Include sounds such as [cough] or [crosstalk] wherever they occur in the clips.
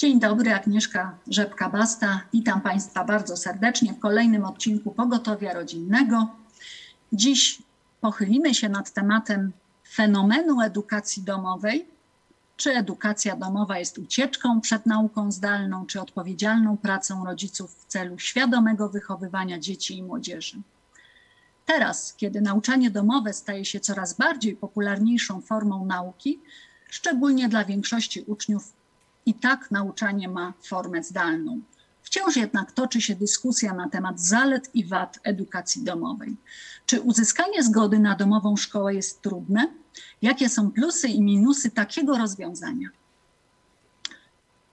Dzień dobry, Agnieszka Rzepka-Basta. Witam Państwa bardzo serdecznie w kolejnym odcinku Pogotowia Rodzinnego. Dziś pochylimy się nad tematem fenomenu edukacji domowej. Czy edukacja domowa jest ucieczką przed nauką zdalną, czy odpowiedzialną pracą rodziców w celu świadomego wychowywania dzieci i młodzieży? Teraz, kiedy nauczanie domowe staje się coraz bardziej popularniejszą formą nauki, szczególnie dla większości uczniów i tak nauczanie ma formę zdalną. Wciąż jednak toczy się dyskusja na temat zalet i wad edukacji domowej. Czy uzyskanie zgody na domową szkołę jest trudne? Jakie są plusy i minusy takiego rozwiązania?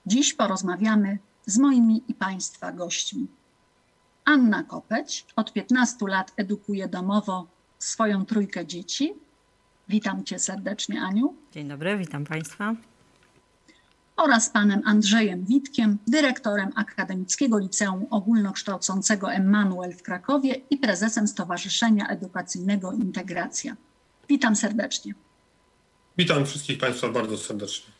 Dziś porozmawiamy z moimi i Państwa gośćmi. Anna Kopeć od 15 lat edukuje domowo swoją trójkę dzieci. Witam Cię serdecznie, Aniu. Dzień dobry, witam Państwa oraz panem Andrzejem Witkiem, dyrektorem Akademickiego Liceum Ogólnokształcącego Emmanuel w Krakowie i prezesem Stowarzyszenia Edukacyjnego Integracja. Witam serdecznie. Witam wszystkich Państwa bardzo serdecznie.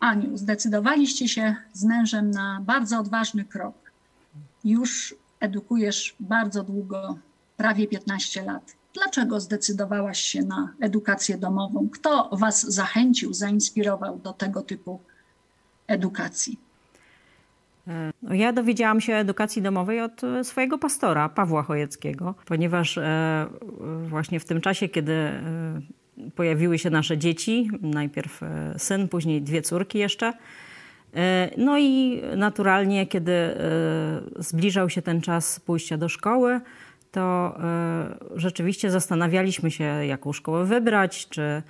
Aniu, zdecydowaliście się z mężem na bardzo odważny krok. Już edukujesz bardzo długo, prawie 15 lat. Dlaczego zdecydowałaś się na edukację domową? Kto Was zachęcił, zainspirował do tego typu edukacji? No, ja dowiedziałam się o edukacji domowej od swojego pastora, Pawła Chojeckiego, ponieważ e, właśnie w tym czasie, kiedy e, pojawiły się nasze dzieci, najpierw e, syn, później dwie córki jeszcze, no i naturalnie, kiedy zbliżał się ten czas pójścia do szkoły, to e, rzeczywiście zastanawialiśmy się, jaką szkołę wybrać, czy e,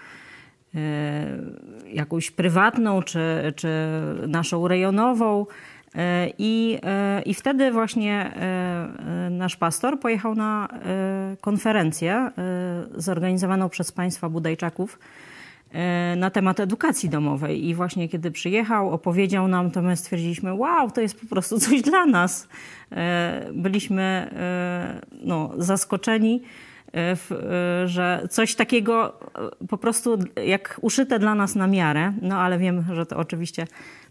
jakąś prywatną, czy, czy naszą rejonową. E, I, I wtedy właśnie nasz pastor pojechał na konferencję zorganizowaną przez państwa Budajczaków na temat edukacji domowej. I właśnie kiedy przyjechał, opowiedział nam, to my stwierdziliśmy, wow, to jest po prostu [laughs] coś dla nas. E, byliśmy e, no, zaskoczeni, że coś takiego po prostu jak uszyte dla nas na miarę, no ale wiem, że to oczywiście,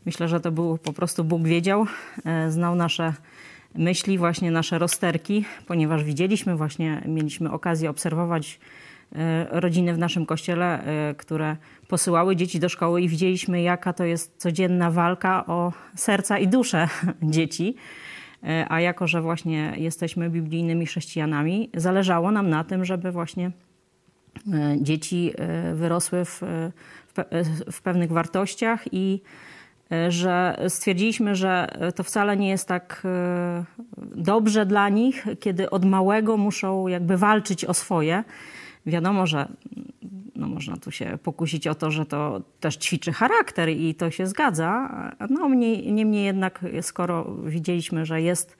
myślę, że to był po prostu Bóg wiedział, znał nasze myśli, właśnie nasze rozterki, ponieważ widzieliśmy właśnie, mieliśmy okazję obserwować E, rodziny w naszym kościele, e, które posyłały dzieci do szkoły i widzieliśmy, jaka to jest codzienna walka o serca i dusze [laughs] dzieci. E, a jako, że właśnie jesteśmy biblijnymi chrześcijanami, zależało nam na tym, żeby właśnie dzieci wyrosły w, w pewnych wartościach i że stwierdziliśmy, że to wcale nie jest tak dobrze dla nich, kiedy od małego muszą jakby walczyć o swoje Wiadomo, że no można tu się pokusić o to, że to też ćwiczy charakter i to się zgadza. No niemniej jednak, skoro widzieliśmy, że jest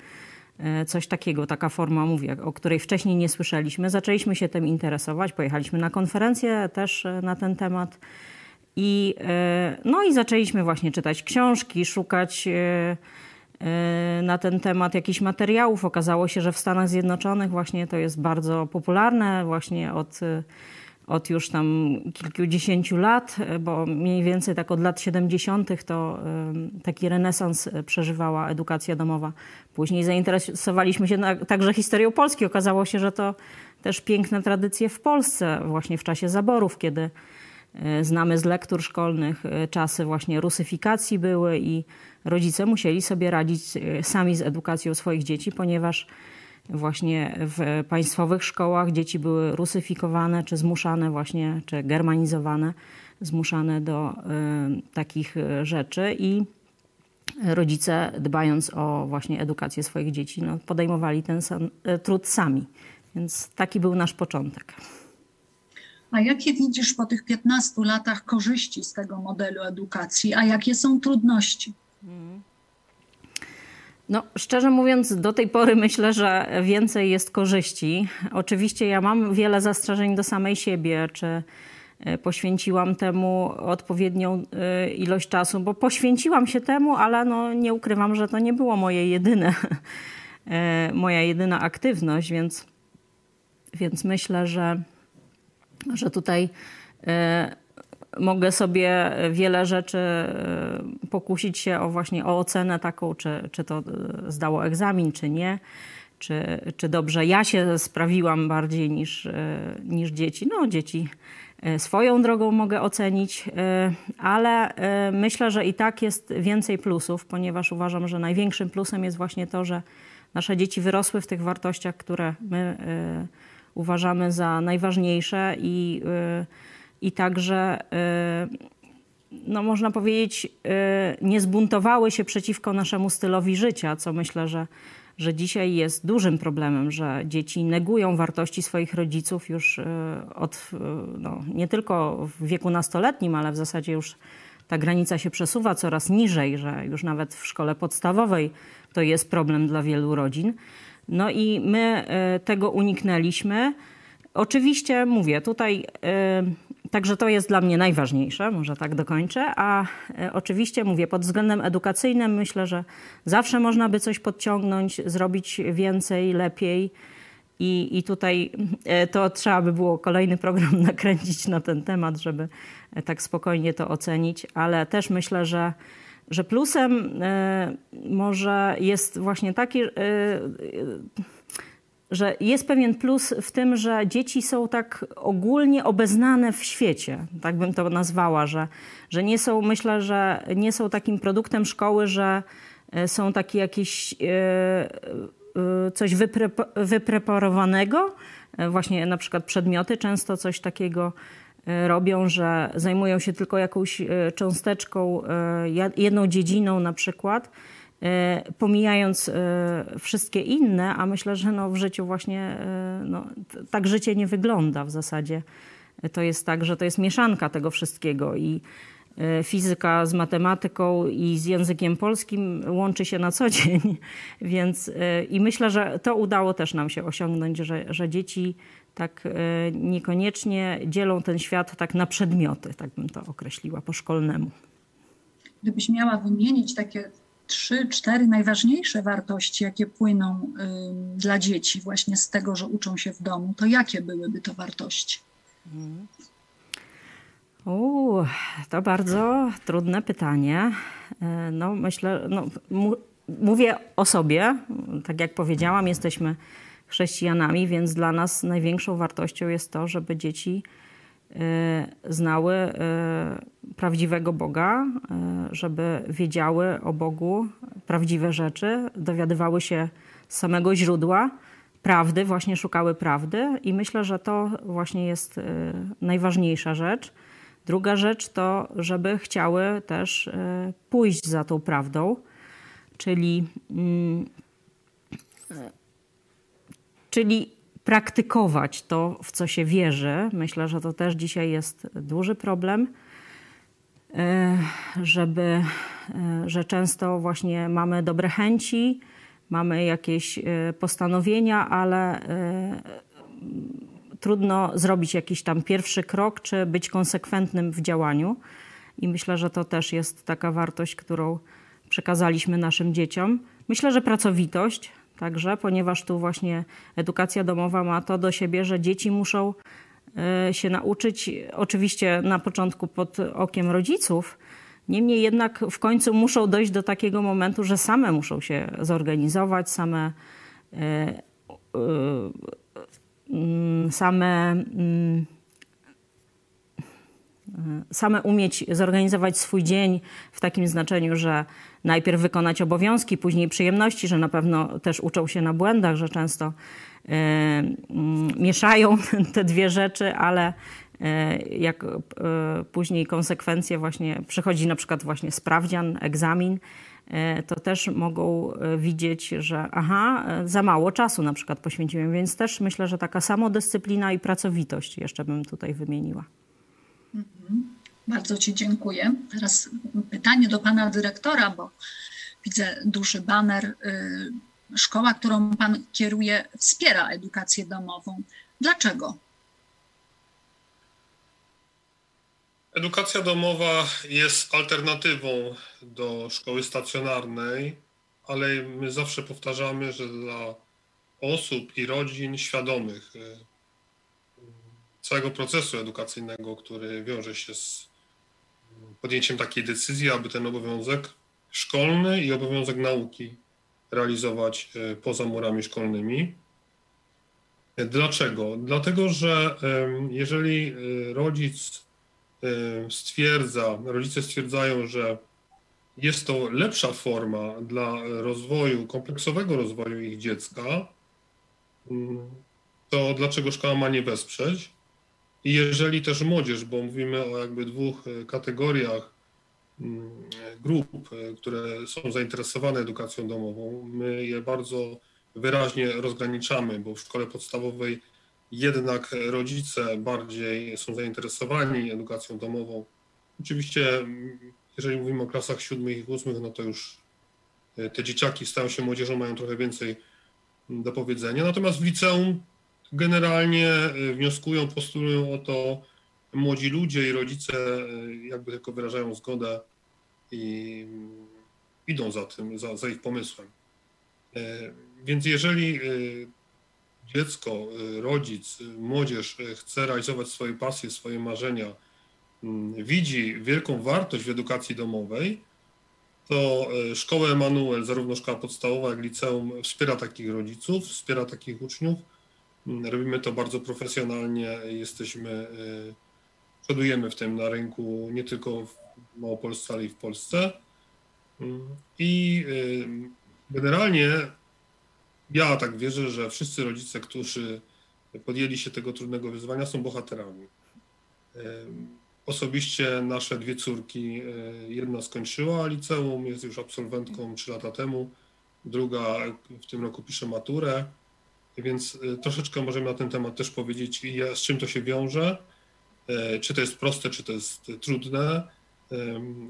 e, coś takiego, taka forma, mówię, o której wcześniej nie słyszeliśmy, zaczęliśmy się tym interesować. Pojechaliśmy na konferencję też e, na ten temat. I, e, no i zaczęliśmy właśnie czytać książki, szukać na ten temat jakichś materiałów. Okazało się, że w Stanach Zjednoczonych właśnie to jest bardzo popularne, właśnie od, y, od już tam kilkudziesięciu lat, bo mniej więcej tak od lat 70. to taki renesans przeżywała edukacja domowa. Później zainteresowaliśmy się także historią Polski. Okazało się, że to też piękne tradycje w Polsce, właśnie w czasie zaborów, kiedy znamy z lektur szkolnych czasy właśnie rusyfikacji były i rodzice musieli sobie radzić e, sami z edukacją swoich dzieci, ponieważ właśnie w państwowych szkołach dzieci były rusyfikowane, czy zmuszane właśnie, czy germanizowane, zmuszane do y, takich e, rzeczy i rodzice dbając o właśnie edukację swoich dzieci, no, podejmowali ten sam, trud sami. Więc taki był nasz początek. A jakie widzisz po tych 15 latach korzyści z tego modelu edukacji, a jakie są trudności? No, szczerze mówiąc, do tej pory myślę, że więcej jest korzyści. Oczywiście ja mam wiele zastrzeżeń do samej siebie, czy e, poświęciłam temu odpowiednią e, ilość czasu, bo poświęciłam się temu, ale no, nie ukrywam, że to nie było moje jedyne, [laughs] e, moja jedyna aktywność, więc, więc myślę, że, że tutaj mogę sobie wiele rzeczy pokusić się o właśnie o ocenę taką, czy, czy to zdało egzamin, czy nie czy, czy dobrze ja się sprawiłam bardziej niż, e, niż dzieci. No, dzieci e, swoją drogą mogę ocenić, e, ale myślę, że i tak jest więcej plusów, ponieważ uważam, że największym plusem jest właśnie to, że nasze dzieci wyrosły w tych wartościach, które my uważamy za najważniejsze i, i także no można powiedzieć, nie zbuntowały się przeciwko naszemu stylowi życia, co myślę, że że dzisiaj jest dużym problemem, że dzieci negują wartości swoich rodziców już e, od no, nie tylko w wieku nastoletnim, ale w zasadzie już ta granica się przesuwa coraz niżej, że już nawet w szkole podstawowej to jest problem dla wielu rodzin. No i my tego uniknęliśmy. Oczywiście mówię, tutaj Także to jest dla mnie najważniejsze, może tak dokończę. A e, oczywiście mówię, pod względem edukacyjnym myślę, że zawsze można by coś podciągnąć, zrobić więcej, lepiej. I, I tutaj e, to trzeba by było kolejny program [laughs] nakręcić na ten temat, żeby tak spokojnie to ocenić, ale też myślę, że, że plusem może jest właśnie taki że jest pewien plus w tym, że dzieci są tak ogólnie obeznane w świecie, tak bym to nazwała, że, że nie są, myślę, że nie są takim produktem szkoły, że e, są takie jakieś e, e, coś wypreparowanego, właśnie na przykład przedmioty często coś takiego robią, że zajmują się tylko jakąś cząsteczką, jedną dziedziną na przykład, pomijając e, wszystkie inne, a myślę, że no w życiu właśnie e, no, tak życie nie wygląda w zasadzie. To jest tak, że to jest mieszanka tego wszystkiego i fizyka z matematyką i z językiem polskim łączy się na co [laughs] dzień. Więc i myślę, że to udało też nam się osiągnąć, że, że dzieci tak niekoniecznie dzielą ten świat tak na przedmioty, tak bym to określiła po szkolnemu. Gdybyś miała wymienić takie trzy, cztery najważniejsze wartości, jakie płyną y, dla dzieci właśnie z tego, że uczą się w domu, to jakie byłyby to wartości? U, to bardzo trudne pytanie. E, no, myślę, no, mówię o sobie. Tak jak powiedziałam, jesteśmy chrześcijanami, więc dla nas największą wartością jest to, żeby dzieci znały e, prawdziwego Boga, e, żeby wiedziały o Bogu prawdziwe rzeczy, dowiadywały się samego źródła prawdy, właśnie szukały prawdy i myślę, że to właśnie jest najważniejsza rzecz. Druga rzecz to, żeby chciały też pójść za tą prawdą, czyli, mm, czyli praktykować to, w co się wierzy. Myślę, że to też dzisiaj jest duży problem E, żeby, e, że często właśnie mamy dobre chęci, mamy jakieś e, postanowienia, ale trudno zrobić jakiś tam pierwszy krok, czy być konsekwentnym w działaniu. I myślę, że to też jest taka wartość, którą przekazaliśmy naszym dzieciom. Myślę, że pracowitość także, ponieważ tu właśnie edukacja domowa ma to do siebie, że dzieci muszą E, się nauczyć, oczywiście na początku pod okiem rodziców, niemniej jednak w końcu muszą dojść do takiego momentu, że same muszą się zorganizować, same, e, e, same, same umieć zorganizować swój dzień w takim znaczeniu, że najpierw wykonać obowiązki, później przyjemności, że na pewno też uczą się na błędach, że często E, mm, mieszają [laughs] te dwie rzeczy, ale e, jak e, później konsekwencje właśnie przychodzi na przykład właśnie sprawdzian, egzamin, to też mogą widzieć, że aha, za mało czasu na przykład poświęciłem, więc też myślę, że taka samodyscyplina i pracowitość jeszcze bym tutaj wymieniła. Bardzo Ci dziękuję. Teraz pytanie do Pana Dyrektora, bo widzę duży baner y, szkoła, którą Pan kieruje, wspiera edukację domową. Dlaczego? Edukacja domowa jest alternatywą do szkoły stacjonarnej, ale my zawsze powtarzamy, że dla osób i rodzin świadomych e, całego procesu edukacyjnego, który wiąże się z podjęciem takiej decyzji, aby ten obowiązek szkolny i obowiązek nauki realizować poza murami szkolnymi. Dlaczego? Dlatego, że jeżeli rodzic stwierdza, rodzice stwierdzają, że jest to lepsza forma dla rozwoju, kompleksowego rozwoju ich dziecka, mm, to dlaczego szkoła ma nie wesprzeć? I jeżeli też młodzież, bo mówimy o jakby dwóch e, kategoriach mm, grup, e, które są zainteresowane edukacją domową, my je bardzo wyraźnie rozgraniczamy, bo w szkole podstawowej jednak rodzice bardziej są zainteresowani edukacją domową. Oczywiście mm, jeżeli mówimy o klasach siódmych i ósmych, no to już e, te dzieciaki stają się młodzieżą, mają trochę więcej do powiedzenia. Natomiast w liceum generalnie e, wnioskują, postulują o to młodzi ludzie i rodzice e, jakby tylko wyrażają zgodę i mm, idą za tym, za, za ich pomysłem. Więc jeżeli dziecko, rodzic, młodzież chce realizować swoje pasje, swoje marzenia, widzi wielką wartość w edukacji domowej, to szkoła Emanuel, zarówno szkoła podstawowa, jak liceum, wspiera takich rodziców, wspiera takich uczniów. Robimy to bardzo profesjonalnie, jesteśmy, e, przodujemy w tym na rynku nie tylko w Małopolsce, ale i w Polsce. Mm, I e, generalnie ja tak wierzę, że wszyscy rodzice, którzy podjęli się tego trudnego wyzwania, są bohaterami. Osobiście nasze dwie córki, jedna skończyła liceum, jest już absolwentką 3 lata temu, druga w tym roku pisze maturę, więc e, troszeczkę możemy na ten temat też powiedzieć, z czym to się wiąże, e, czy to jest proste, czy to jest trudne,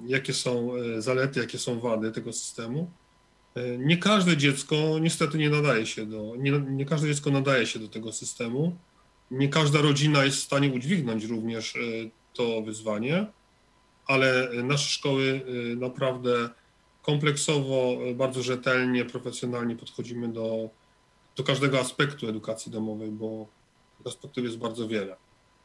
jakie są zalety, jakie są wady tego systemu. Nie każde dziecko niestety nie nadaje się do, nie, nie każde dziecko nadaje się do tego systemu. Nie każda rodzina jest w stanie udźwignąć również to wyzwanie, ale nasze szkoły y, naprawdę kompleksowo, bardzo rzetelnie, profesjonalnie podchodzimy do, do każdego aspektu edukacji domowej, bo aspektów jest bardzo wiele.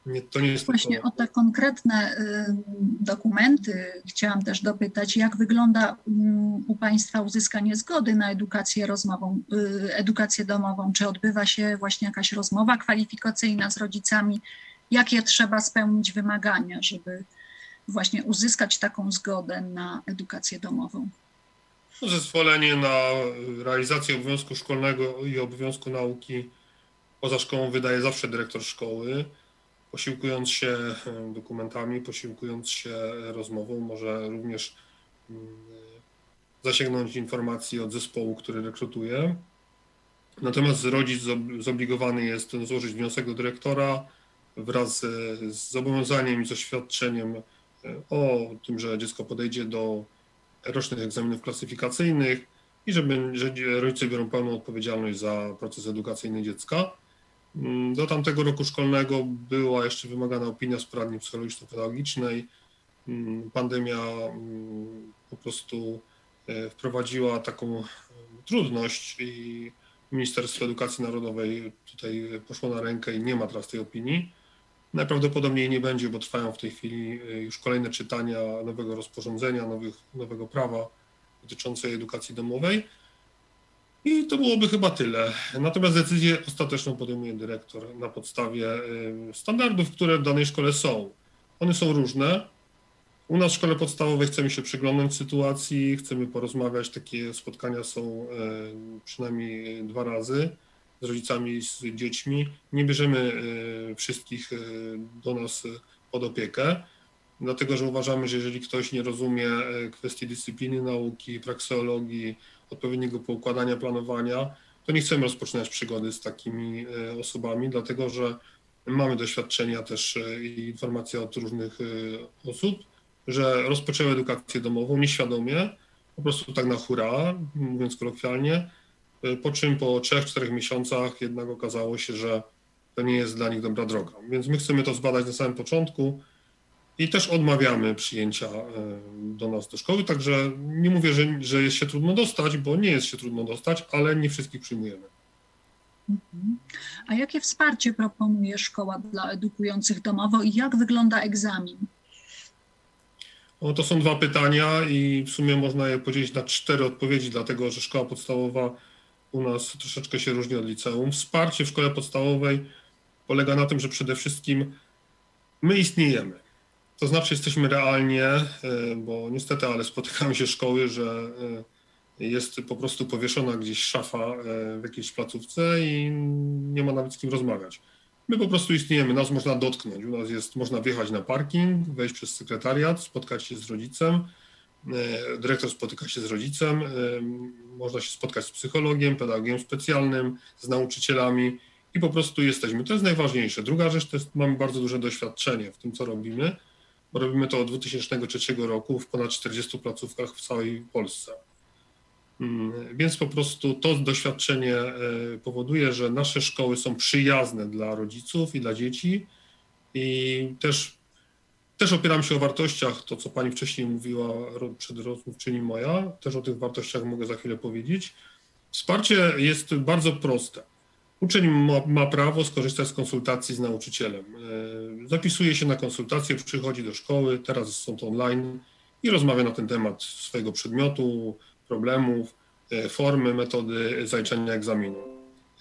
Nie, to nie jest Właśnie tylko... o te konkretne y, dokumenty chciałam też dopytać, jak wygląda y, u Państwa uzyskanie zgody na edukację rozmową, y, edukację domową? Czy odbywa się właśnie jakaś rozmowa kwalifikacyjna z rodzicami? jakie trzeba spełnić wymagania, żeby właśnie uzyskać taką zgodę na edukację domową. Zezwolenie na realizację obowiązku szkolnego i obowiązku nauki poza szkołą wydaje zawsze dyrektor szkoły, posiłkując się dokumentami, posiłkując się rozmową, może również zasięgnąć informacji od zespołu, który rekrutuje. Natomiast rodzic zobligowany jest złożyć wniosek do dyrektora, wraz z zobowiązaniem i z oświadczeniem o tym, że dziecko podejdzie do rocznych egzaminów klasyfikacyjnych i żeby, że rodzice biorą pełną odpowiedzialność za proces edukacyjny dziecka. Mm, do tamtego roku szkolnego była jeszcze wymagana opinia z poradni psychologiczno-pedagogicznej. Mm, pandemia mm, po prostu e, wprowadziła taką trudność i Ministerstwo Edukacji Narodowej tutaj poszło na rękę i nie ma teraz tej opinii. Najprawdopodobniej nie będzie, bo trwają w tej chwili y, już kolejne czytania nowego rozporządzenia, nowych, nowego prawa dotyczącej edukacji domowej. I to byłoby chyba tyle. Natomiast decyzję ostateczną podejmuje dyrektor na podstawie y, standardów, które w danej szkole są. One są różne. U nas w szkole podstawowej chcemy się przyglądać sytuacji, chcemy porozmawiać. Takie spotkania są y, przynajmniej dwa razy z rodzicami, z dziećmi. Nie bierzemy e, wszystkich e, do nas pod opiekę, dlatego że uważamy, że jeżeli ktoś nie rozumie e, kwestii dyscypliny nauki, prakseologii, odpowiedniego poukładania planowania, to nie chcemy rozpoczynać przygody z takimi osobami, dlatego że mamy doświadczenia też i informacje od różnych osób, że rozpoczęły edukację domową nieświadomie, po prostu tak na hura, mówiąc kolokwialnie, po czym po 3-4 miesiącach jednak okazało się, że to nie jest dla nich dobra droga. Więc my chcemy to zbadać na samym początku i też odmawiamy przyjęcia e, do nas do szkoły, także nie mówię, że, że jest się trudno dostać, bo nie jest się trudno dostać, ale nie wszystkich przyjmujemy. Mhm. A jakie wsparcie proponuje szkoła dla edukujących domowo i jak wygląda egzamin? To są dwa pytania i w sumie można je podzielić na cztery odpowiedzi, dlatego że szkoła podstawowa u nas troszeczkę się różni od liceum. Wsparcie w szkole podstawowej polega na tym, że przede wszystkim my istniejemy. To znaczy jesteśmy realnie, e, bo niestety, ale spotykają się szkoły, że e, jest po prostu powieszona gdzieś szafa e, w jakiejś placówce i nie ma nawet z kim rozmawiać. My po prostu istniejemy, nas można dotknąć. U nas jest, można wjechać na parking, wejść przez sekretariat, spotkać się z rodzicem, dyrektor spotyka się z rodzicem, można się spotkać z psychologiem, pedagogiem specjalnym, z nauczycielami i po prostu jesteśmy. To jest najważniejsze. Druga rzecz to jest, mamy bardzo duże doświadczenie w tym, co robimy, robimy to od 2003 roku w ponad 40 placówkach w całej Polsce. Mm, więc po prostu to doświadczenie e, powoduje, że nasze szkoły są przyjazne dla rodziców i dla dzieci i też, też opieram się o wartościach, to co pani wcześniej mówiła, przedrozmówczyni moja, też o tych wartościach mogę za chwilę powiedzieć. Wsparcie jest bardzo proste. Uczeń ma, ma, prawo skorzystać z konsultacji z nauczycielem. E, zapisuje się na konsultację, przychodzi do szkoły, teraz są to online i rozmawia na ten temat swojego przedmiotu, problemów, e, formy, metody zaliczania egzaminu.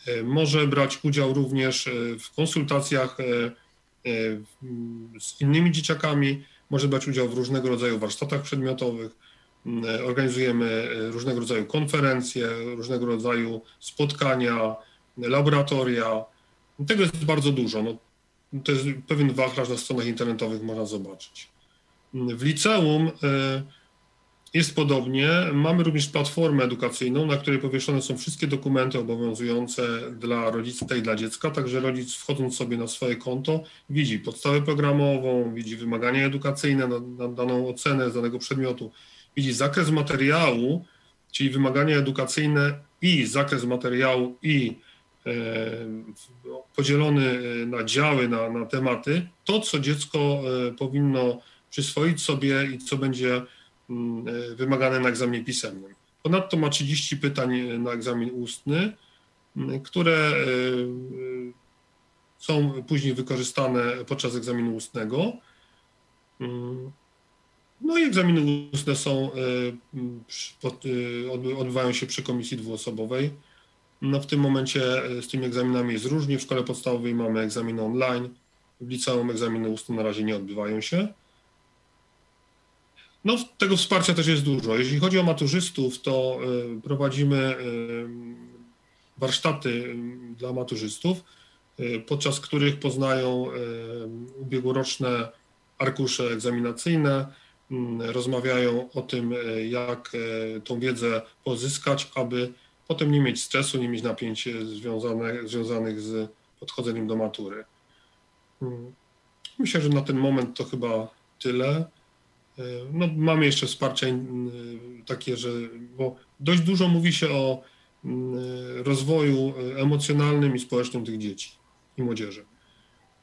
E, może brać udział również w konsultacjach z innymi dzieciakami, może brać udział w różnego rodzaju warsztatach przedmiotowych. Organizujemy różnego rodzaju konferencje, różnego rodzaju spotkania, laboratoria. Tego jest bardzo dużo. No, to jest pewien wachlarz na stronach internetowych można zobaczyć. W liceum jest podobnie. Mamy również platformę edukacyjną, na której powieszone są wszystkie dokumenty obowiązujące dla rodzica i dla dziecka, także rodzic wchodząc sobie na swoje konto widzi podstawę programową, widzi wymagania edukacyjne na, na daną ocenę z danego przedmiotu, widzi zakres materiału, czyli wymagania edukacyjne i zakres materiału i E, podzielony e, na działy, na, na tematy, to co dziecko e, powinno przyswoić sobie i co będzie wymagane na egzaminie pisemnym. Ponadto ma 30 pytań na egzamin ustny, które są później wykorzystane podczas egzaminu ustnego. No i egzaminy ustne są, odbywają się przy komisji dwuosobowej. No w tym momencie e, z tymi egzaminami jest różnie. W szkole podstawowej mamy egzaminy online, w liceum egzaminy ustne na razie nie odbywają się. No tego wsparcia też jest dużo. Jeśli chodzi o maturzystów, to e, prowadzimy e, warsztaty dla maturzystów, podczas których poznają ubiegłoroczne arkusze egzaminacyjne, rozmawiają o tym, jak tą wiedzę pozyskać, aby potem nie mieć stresu, nie mieć napięć związane, związanych z podchodzeniem do matury. Hmm. Myślę, że na ten moment to chyba tyle. E, no, mamy jeszcze wsparcie takie, że bo dość dużo mówi się o mm, rozwoju emocjonalnym i społecznym tych dzieci i młodzieży.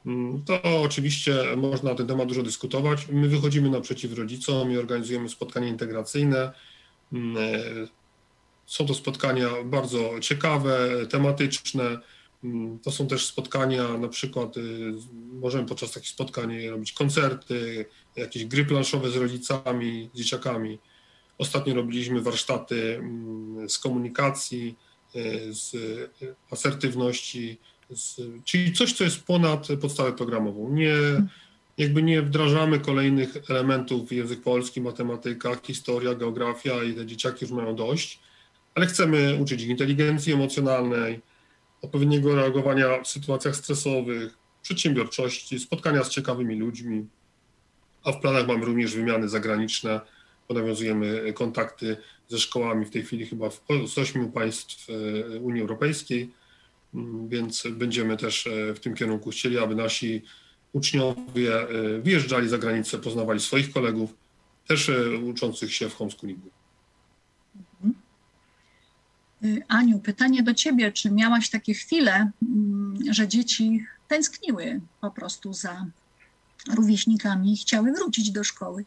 Hmm. To oczywiście można na ten temat dużo dyskutować. My wychodzimy naprzeciw rodzicom i organizujemy spotkania integracyjne. E, są to spotkania bardzo ciekawe, tematyczne. Mm, to są też spotkania, na przykład y, możemy podczas takich spotkań robić koncerty, jakieś gry planszowe z rodzicami, z dzieciakami. Ostatnio robiliśmy warsztaty mm, z komunikacji, y, z asertywności, z, czyli coś, co jest ponad podstawę programową. Nie, jakby nie wdrażamy kolejnych elementów język polski, matematyka, historia, geografia i te dzieciaki już mają dość ale chcemy uczyć ich inteligencji emocjonalnej, odpowiedniego reagowania w sytuacjach stresowych, przedsiębiorczości, spotkania z ciekawymi ludźmi, a w planach mamy również wymiany zagraniczne, bo nawiązujemy kontakty ze szkołami w tej chwili chyba w, z ośmiu państw e, Unii Europejskiej, mm, więc będziemy też e, w tym kierunku chcieli, aby nasi uczniowie e, wyjeżdżali za granicę, poznawali swoich kolegów, też uczących się w homeschoolingu. Y, Aniu, pytanie do ciebie, czy miałaś takie chwile, mm, że dzieci tęskniły po prostu za rówieśnikami i chciały wrócić do szkoły?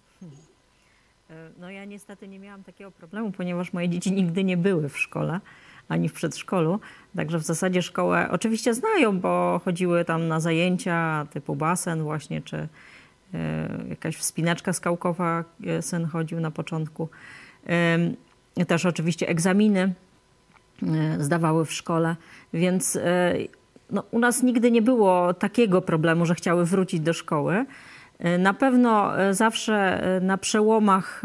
E, no ja niestety nie miałam takiego problemu, ponieważ moje dzieci nigdy nie były w szkole ani w przedszkolu. Także w zasadzie szkołę oczywiście znają, bo chodziły tam na zajęcia typu basen właśnie, czy, jakaś wspinaczka skałkowa, syn chodził na początku. Też oczywiście egzaminy zdawały w szkole, więc no, u nas nigdy nie było takiego problemu, że chciały wrócić do szkoły. Na pewno zawsze na przełomach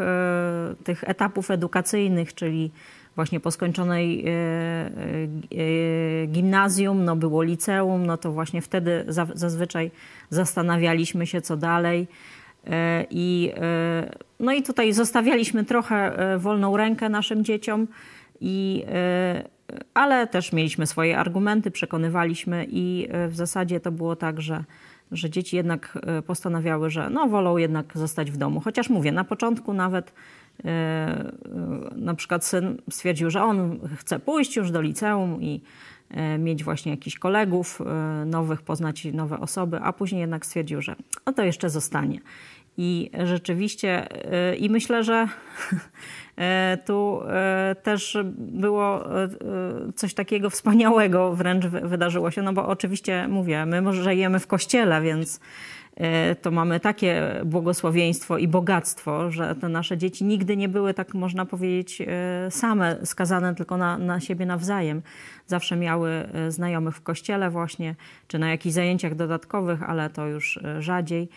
tych etapów edukacyjnych, czyli właśnie po skończonej e, e, gimnazjum, no było liceum, no to właśnie wtedy zazwyczaj zastanawialiśmy się, co dalej. E, I, no i tutaj zostawialiśmy trochę wolną rękę naszym dzieciom, i, ale też mieliśmy swoje argumenty, przekonywaliśmy i w zasadzie to było tak, że, że dzieci jednak postanawiały, że no, wolą jednak zostać w domu. Chociaż mówię, na początku nawet E, e, na przykład syn stwierdził, że on chce pójść już do liceum i e, mieć właśnie jakichś kolegów nowych, poznać nowe osoby, a później jednak stwierdził, że no to jeszcze zostanie. I rzeczywiście, i myślę, że [laughs] tu też było coś takiego wspaniałego wręcz wydarzyło się, no bo oczywiście mówię, my może żyjemy w kościele, więc to mamy takie błogosławieństwo i bogactwo, że te nasze dzieci nigdy nie były, tak można powiedzieć, same skazane tylko na, na siebie nawzajem. Zawsze miały znajomych w kościele właśnie, czy na jakichś zajęciach dodatkowych, ale to już rzadziej.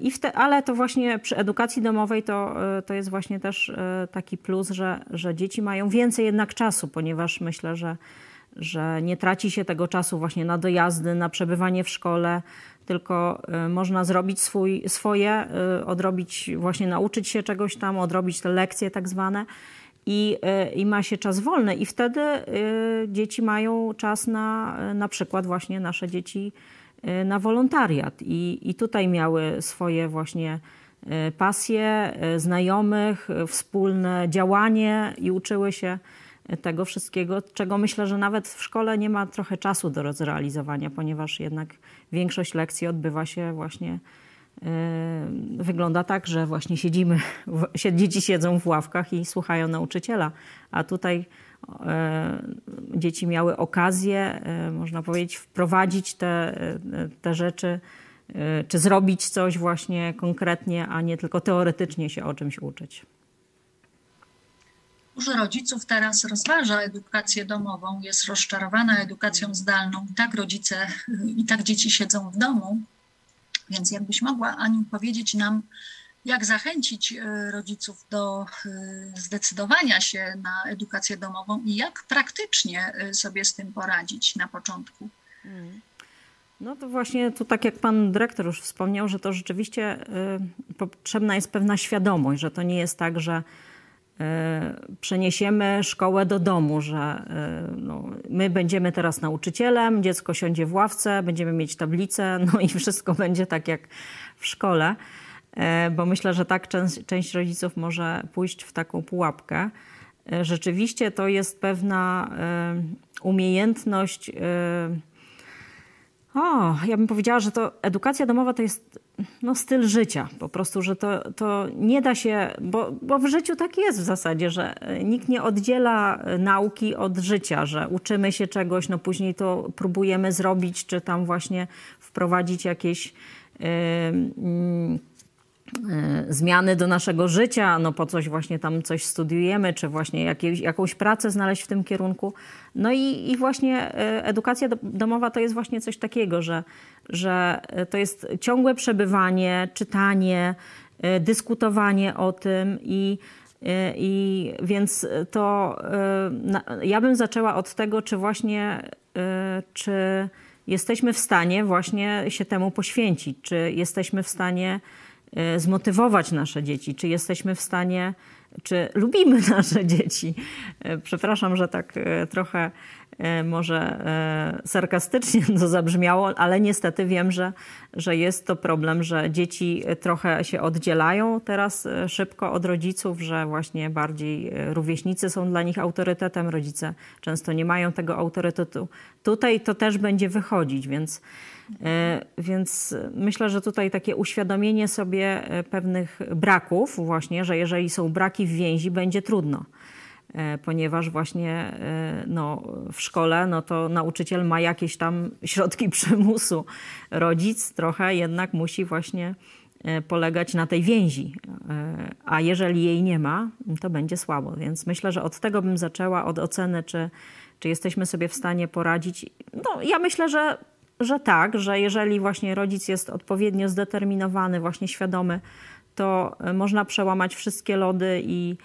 I te, ale to właśnie przy edukacji domowej to, to jest właśnie też taki plus, że, że dzieci mają więcej jednak czasu, ponieważ myślę, że, że nie traci się tego czasu właśnie na dojazdy, na przebywanie w szkole, tylko można zrobić swój, swoje, odrobić, właśnie nauczyć się czegoś tam, odrobić te lekcje tak zwane. I, i ma się czas wolny, i wtedy dzieci mają czas na na przykład właśnie nasze dzieci na wolontariat. I, i tutaj miały swoje właśnie pasje, znajomych, wspólne działanie i uczyły się tego wszystkiego, czego myślę, że nawet w szkole nie ma trochę czasu do zrealizowania, ponieważ jednak większość lekcji odbywa się właśnie wygląda tak, że właśnie siedzimy, dzieci siedzą w ławkach i słuchają nauczyciela, a tutaj dzieci miały okazję, e, można powiedzieć, wprowadzić te, te rzeczy, czy zrobić coś właśnie konkretnie, a nie tylko teoretycznie się o czymś uczyć. Dużo rodziców teraz rozważa edukację domową, jest rozczarowana edukacją zdalną. I tak rodzice, i tak dzieci siedzą w domu. Więc jakbyś mogła, Aniu, powiedzieć nam, jak zachęcić e, rodziców do e, zdecydowania się na edukację domową i jak praktycznie e, sobie z tym poradzić na początku? Hmm. No to właśnie tu tak jak pan dyrektor już wspomniał, że to rzeczywiście potrzebna jest pewna świadomość, że to nie jest tak, że przeniesiemy szkołę do domu, że no, my będziemy teraz nauczycielem, dziecko siądzie w ławce, będziemy mieć tablicę, no i wszystko będzie tak jak w szkole, bo myślę, że tak część, część rodziców może pójść w taką pułapkę. Rzeczywiście to jest pewna umiejętność. O, ja bym powiedziała, że to edukacja domowa to jest no, styl życia. Po prostu, że to, to nie da się, bo, bo w życiu tak jest w zasadzie, że nikt nie oddziela nauki od życia, że uczymy się czegoś, no później to próbujemy zrobić, czy tam właśnie wprowadzić jakieś. Yy, yy, zmiany do naszego życia, no po coś właśnie tam coś studiujemy, czy właśnie jakieś, jakąś pracę znaleźć w tym kierunku. No i, i właśnie e, edukacja domowa to jest właśnie coś takiego, że że e, to jest ciągłe przebywanie, czytanie, dyskutowanie o tym i i więc to ja bym zaczęła od tego, czy właśnie, czy jesteśmy w stanie właśnie się temu poświęcić, czy jesteśmy w stanie zmotywować nasze dzieci, czy jesteśmy w stanie, czy lubimy [laughs] nasze dzieci. Przepraszam, że tak trochę E, może e, sarkastycznie [laughs] to zabrzmiało, ale niestety wiem, że, że jest to problem, że dzieci trochę się oddzielają teraz e, szybko od rodziców, że właśnie bardziej rówieśnicy są dla nich autorytetem, rodzice często nie mają tego autorytetu. Tutaj to też będzie wychodzić, więc, więc myślę, że tutaj takie uświadomienie sobie pewnych braków, właśnie, że jeżeli są braki w więzi, będzie trudno. E, ponieważ właśnie e, no, w szkole no to nauczyciel ma jakieś tam [laughs] środki przymusu. Rodzic trochę jednak musi właśnie polegać na tej więzi. A jeżeli jej nie ma, to będzie słabo. Więc myślę, że od tego bym zaczęła, od oceny, czy, czy jesteśmy sobie w stanie poradzić. No, ja myślę, że, że tak, że jeżeli właśnie rodzic jest odpowiednio zdeterminowany, właśnie świadomy, to można przełamać wszystkie lody i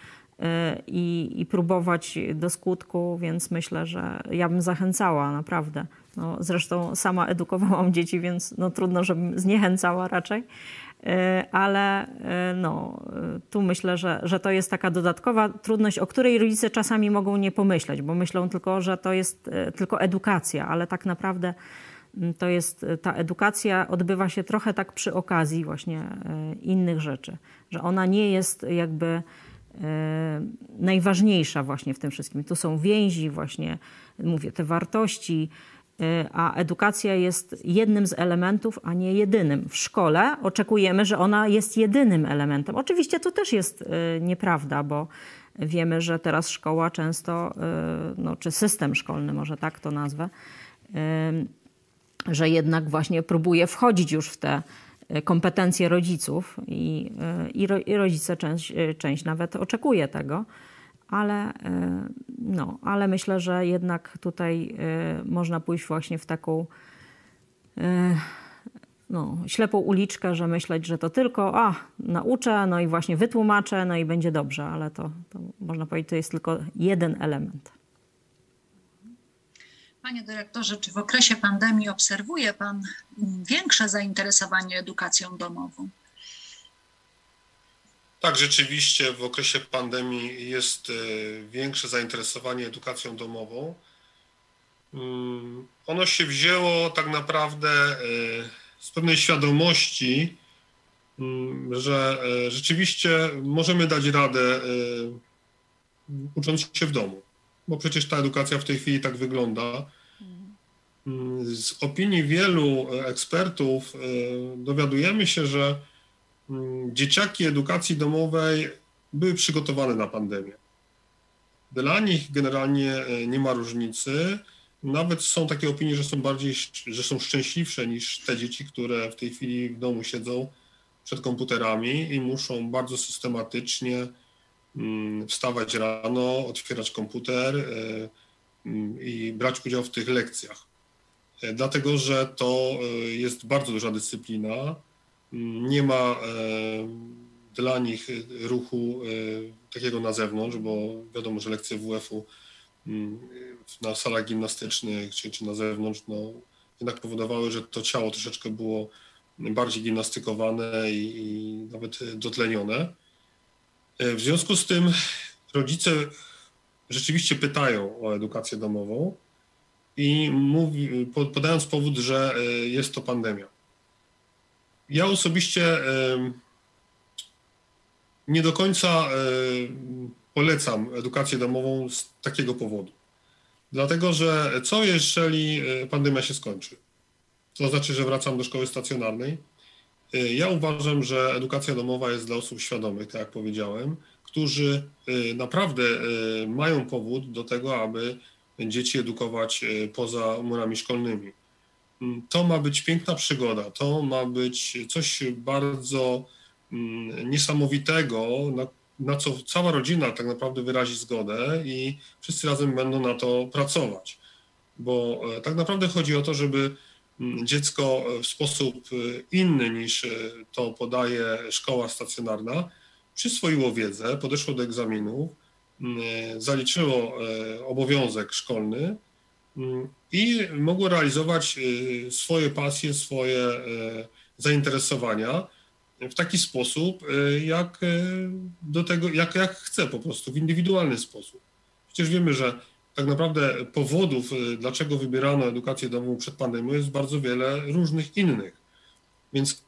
i, i próbować do skutku, więc myślę, że ja bym zachęcała naprawdę. No, zresztą sama edukowałam [laughs] dzieci, więc no, trudno, żebym zniechęcała raczej. E, ale e, no, tu myślę, że, że to jest taka dodatkowa trudność, o której rodzice czasami mogą nie pomyśleć, bo myślą tylko, że to jest tylko edukacja, ale tak naprawdę to jest ta edukacja odbywa się trochę tak przy okazji właśnie innych rzeczy, że ona nie jest jakby najważniejsza właśnie w tym wszystkim. Tu są więzi, właśnie mówię, te wartości, e, a edukacja jest jednym z elementów, a nie jedynym. W szkole oczekujemy, że ona jest jedynym elementem. Oczywiście to też jest e, nieprawda, bo wiemy, że teraz szkoła często, no, czy system szkolny, może tak to nazwę, że jednak właśnie próbuje wchodzić już w te kompetencje rodziców i, i, i rodzice część, część nawet oczekuje tego, ale, no, ale myślę, że jednak tutaj można pójść właśnie w taką no, ślepą uliczkę, że myśleć, że to tylko a, nauczę, no i właśnie wytłumaczę, no i będzie dobrze, ale to, to można powiedzieć, to jest tylko jeden element. Panie dyrektorze, czy w okresie pandemii obserwuje Pan większe zainteresowanie edukacją domową? Tak, rzeczywiście w okresie pandemii jest e, większe zainteresowanie edukacją domową. Mm, ono się wzięło tak naprawdę e, z pewnej świadomości, mm, że e, rzeczywiście możemy dać radę ucząc się w domu bo przecież ta edukacja w tej chwili tak wygląda. Z opinii wielu ekspertów e, dowiadujemy się, że mm, dzieciaki edukacji domowej były przygotowane na pandemię. Dla nich generalnie e, nie ma różnicy. Nawet są takie opinie, że są bardziej, że są szczęśliwsze niż te dzieci, które w tej chwili w domu siedzą przed komputerami i muszą bardzo systematycznie wstawać rano, otwierać komputer e, mm, i brać udział w tych lekcjach. E, dlatego, że to e, jest bardzo duża dyscyplina. Mm, nie ma dla nich ruchu takiego na zewnątrz, bo wiadomo, że lekcje WF-u na salach gimnastycznych czy, czy na zewnątrz, no, jednak powodowały, że to ciało troszeczkę było bardziej gimnastykowane i, i nawet dotlenione. E, w związku z tym rodzice rzeczywiście pytają o edukację domową i mówi, podając powód, że e, jest to pandemia. Ja osobiście nie do końca polecam edukację domową z takiego powodu. Dlatego, że co jeżeli e, pandemia się skończy? To znaczy, że wracam do szkoły stacjonarnej ja uważam, że edukacja domowa jest dla osób świadomych, tak jak powiedziałem, którzy y, naprawdę y, mają powód do tego, aby dzieci edukować poza murami szkolnymi. Mm, to ma być piękna przygoda, to ma być coś bardzo mm, niesamowitego, na, na co cała rodzina tak naprawdę wyrazi zgodę i wszyscy razem będą na to pracować. Bo e, tak naprawdę chodzi o to, żeby dziecko w sposób e, inny niż e, to podaje szkoła stacjonarna przyswoiło wiedzę, podeszło do egzaminu, e, zaliczyło obowiązek szkolny i mogło realizować swoje pasje, swoje zainteresowania w taki sposób, jak do tego, jak, jak chce po prostu, w indywidualny sposób. Przecież wiemy, że tak naprawdę powodów, y, dlaczego wybierano edukację domową przed pandemią, jest bardzo wiele różnych innych. Więc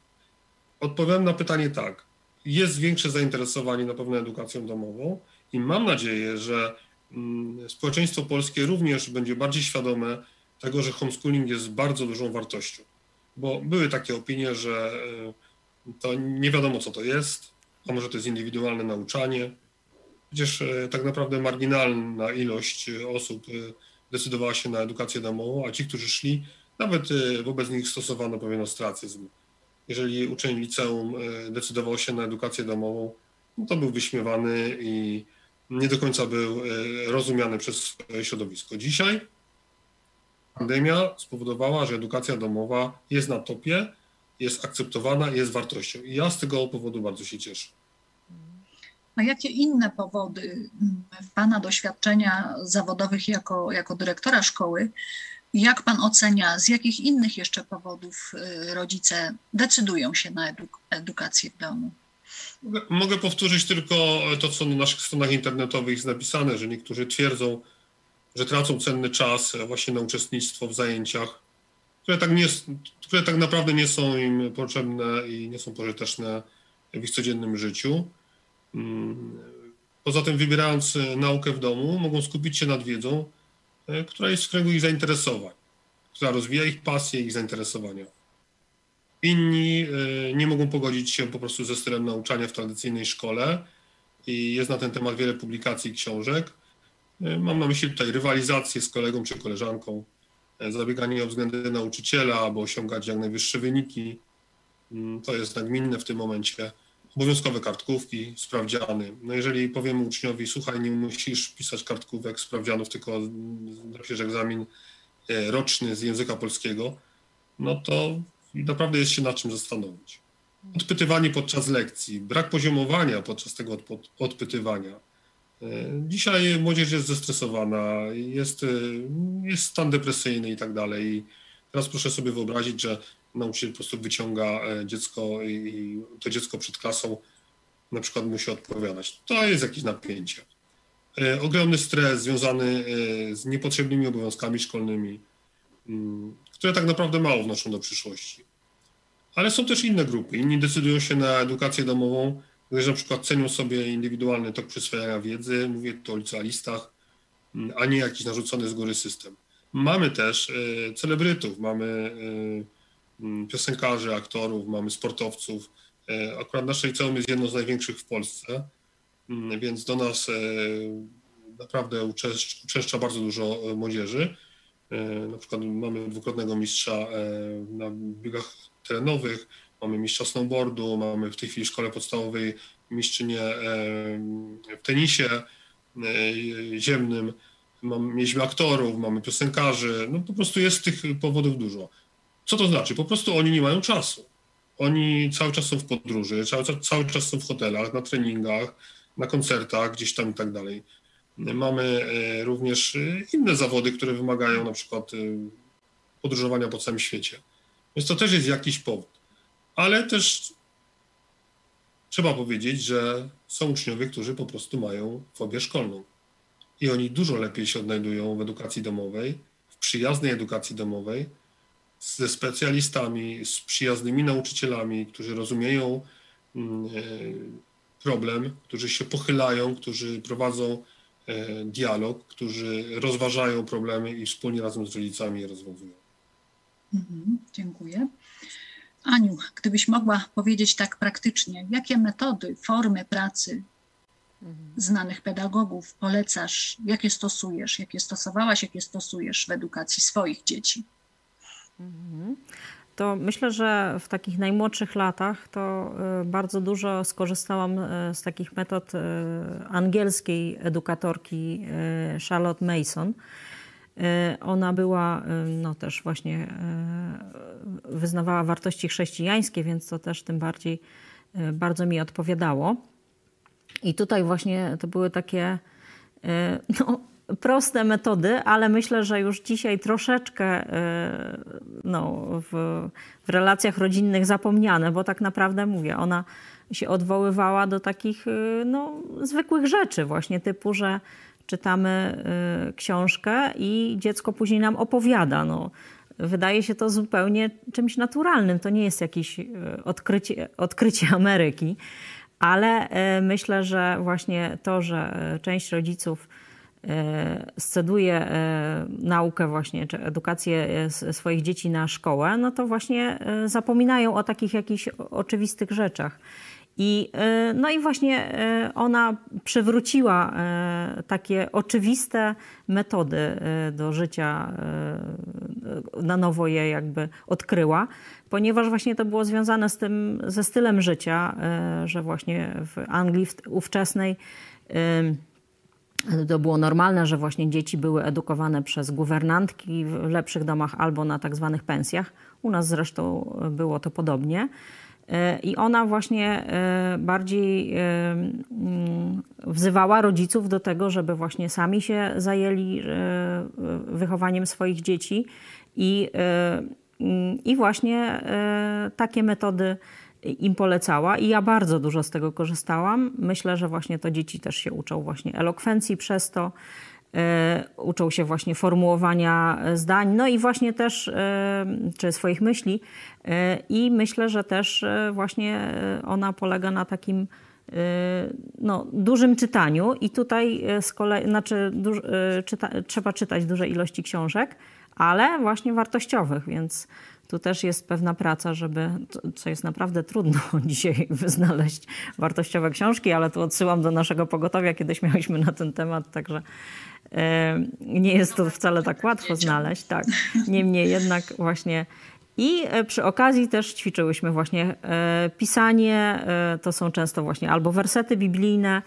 odpowiadam na pytanie tak. Jest większe zainteresowanie na pewno edukacją domową i mam nadzieję, że mm, społeczeństwo polskie również będzie bardziej świadome tego, że homeschooling jest bardzo dużą wartością. Bo były takie opinie, że y, to nie wiadomo, co to jest, a może to jest indywidualne nauczanie, Przecież e, tak naprawdę marginalna ilość e, osób e, decydowała się na edukację domową, a ci, którzy szli, nawet wobec nich stosowano pewien ostracyzm. jeżeli uczeń liceum decydował się na edukację domową, no to był wyśmiewany i nie do końca był rozumiany przez środowisko. Dzisiaj pandemia spowodowała, że edukacja domowa jest na topie, jest akceptowana, jest wartością. I ja z tego powodu bardzo się cieszę. A jakie inne powody w Pana doświadczenia zawodowych jako, jako dyrektora szkoły, jak Pan ocenia, z jakich innych jeszcze powodów y, rodzice decydują się na eduk edukację w domu? Mogę powtórzyć tylko to, co na naszych stronach internetowych jest napisane, że niektórzy twierdzą, że tracą cenny czas właśnie na uczestnictwo w zajęciach, które tak, nie, które tak naprawdę nie są im potrzebne i nie są pożyteczne w ich codziennym życiu. Poza tym, wybierając naukę w domu, mogą skupić się nad wiedzą, e, która jest w kręgu ich zainteresowań, która rozwija ich pasje, ich zainteresowania. Inni e, nie mogą pogodzić się po prostu ze stylem nauczania w tradycyjnej szkole i jest na ten temat wiele publikacji i książek. E, mam na myśli tutaj rywalizację z kolegą czy koleżanką, e, zabieganie o względy nauczyciela, aby osiągać jak najwyższe wyniki. Mm, to jest nagminne w tym momencie. Obowiązkowe kartkówki, sprawdziany. No jeżeli powiemy uczniowi, słuchaj, nie musisz pisać kartkówek, sprawdzianów, tylko napisz egzamin e, roczny z języka polskiego, no to naprawdę jest się nad czym zastanowić. Odpytywanie podczas lekcji, brak poziomowania podczas tego odpytywania E, dzisiaj młodzież jest zestresowana, jest, e, jest stan depresyjny i tak dalej. Teraz proszę sobie wyobrazić, że nauczyciel po prostu wyciąga e, dziecko i to dziecko przed klasą na przykład musi odpowiadać. To jest jakieś napięcie. Ogromny stres związany z niepotrzebnymi obowiązkami szkolnymi, mm, które tak naprawdę mało wnoszą do przyszłości. Ale są też inne grupy. Inni decydują się na edukację domową, gdyż na przykład cenią sobie indywidualny tok przyswajania wiedzy, mówię tu o licealistach, mm, a nie jakiś narzucony z góry system. Mamy też celebrytów, mamy piosenkarzy, aktorów, mamy sportowców. E, akurat nasze liceum jest jedno z największych w Polsce, mm, więc do nas naprawdę uczęszcza bardzo dużo młodzieży. Na przykład mamy dwukrotnego mistrza na biegach terenowych, mamy mistrza snowboardu, mamy w tej chwili w szkole podstawowej mistrzynię w tenisie e, ziemnym, mieliśmy aktorów, mamy piosenkarzy, no po prostu jest tych powodów dużo. Co to znaczy? Po prostu oni nie mają czasu. Oni cały czas są w podróży, cały, cały czas są w hotelach, na treningach, na koncertach, gdzieś tam i tak dalej. Mamy e, również e, inne zawody, które wymagają na przykład podróżowania po całym świecie. Więc to też jest jakiś powód ale też trzeba powiedzieć, że są uczniowie, którzy po prostu mają fobię szkolną. I oni dużo lepiej się odnajdują w edukacji domowej, w przyjaznej edukacji domowej, ze specjalistami, z przyjaznymi nauczycielami, którzy rozumieją mm, e, problem, którzy się pochylają, którzy prowadzą e, dialog, którzy rozważają problemy i wspólnie razem z rodzicami je rozwiązują. Mhm, dziękuję. Aniu, gdybyś mogła powiedzieć tak praktycznie, jakie metody, formy pracy znanych pedagogów polecasz, jakie stosujesz, jakie stosowałaś, jakie stosujesz w edukacji swoich dzieci? To myślę, że w takich najmłodszych latach to y, bardzo dużo skorzystałam y, z takich metod y, angielskiej edukatorki Charlotte Mason ona była no, też właśnie wyznawała wartości chrześcijańskie, więc to też tym bardziej bardzo mi odpowiadało. I tutaj właśnie to były takie no, proste metody, ale myślę, że już dzisiaj troszeczkę no, w, w relacjach rodzinnych zapomniane, bo tak naprawdę mówię, ona się odwoływała do takich no, zwykłych rzeczy, właśnie typu, że czytamy y, książkę i dziecko później nam opowiada. No, wydaje się to zupełnie czymś naturalnym. To nie jest jakieś y, odkrycie, odkrycie Ameryki, ale y, myślę, że właśnie to, że część rodziców sceduje naukę właśnie, czy edukację swoich dzieci na szkołę, no to właśnie zapominają o takich jakichś oczywistych rzeczach. I, no i właśnie ona przywróciła takie oczywiste metody do życia, na nowo je jakby odkryła, ponieważ właśnie to było związane z tym, ze stylem życia, że właśnie w Anglii ówczesnej to było normalne, że właśnie dzieci były edukowane przez guwernantki w lepszych domach albo na tak zwanych pensjach. U nas zresztą było to podobnie. I ona właśnie e, bardziej e, mm, wzywała rodziców do tego, żeby właśnie sami się zajęli e, wychowaniem swoich dzieci i, mm, i właśnie takie metody im polecała i ja bardzo dużo z tego korzystałam. Myślę, że właśnie to dzieci też się uczą właśnie elokwencji przez to, e, uczą się właśnie formułowania zdań, no i właśnie też, e, czy swoich myśli. E, I myślę, że też właśnie ona polega na takim no, dużym czytaniu i tutaj z kolei, znaczy duż, czyta, trzeba czytać duże ilości książek, ale właśnie wartościowych, więc tu też jest pewna praca, żeby, co jest naprawdę trudno [laughs] dzisiaj znaleźć wartościowe książki, ale tu odsyłam do naszego pogotowia, kiedyś mieliśmy na ten temat, także e, nie jest to wcale tak łatwo znaleźć. Tak. [laughs] Niemniej jednak właśnie i e, przy okazji też ćwiczyłyśmy właśnie e, pisanie, to są często właśnie albo wersety biblijne,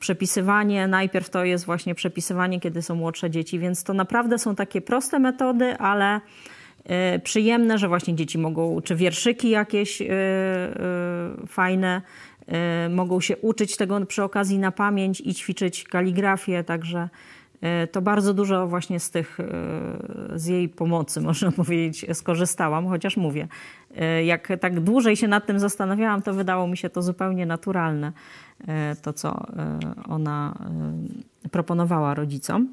przepisywanie. Najpierw to jest właśnie przepisywanie, kiedy są młodsze dzieci, więc to naprawdę są takie proste metody, ale przyjemne, że właśnie dzieci mogą, czy wierszyki jakieś e, e, fajne, mogą się uczyć tego przy okazji na pamięć i ćwiczyć kaligrafię, także to bardzo dużo właśnie z tych, z jej pomocy, [laughs] można powiedzieć, skorzystałam, chociaż mówię, jak tak dłużej się nad tym zastanawiałam, to wydało mi się to zupełnie naturalne, to co ona proponowała rodzicom.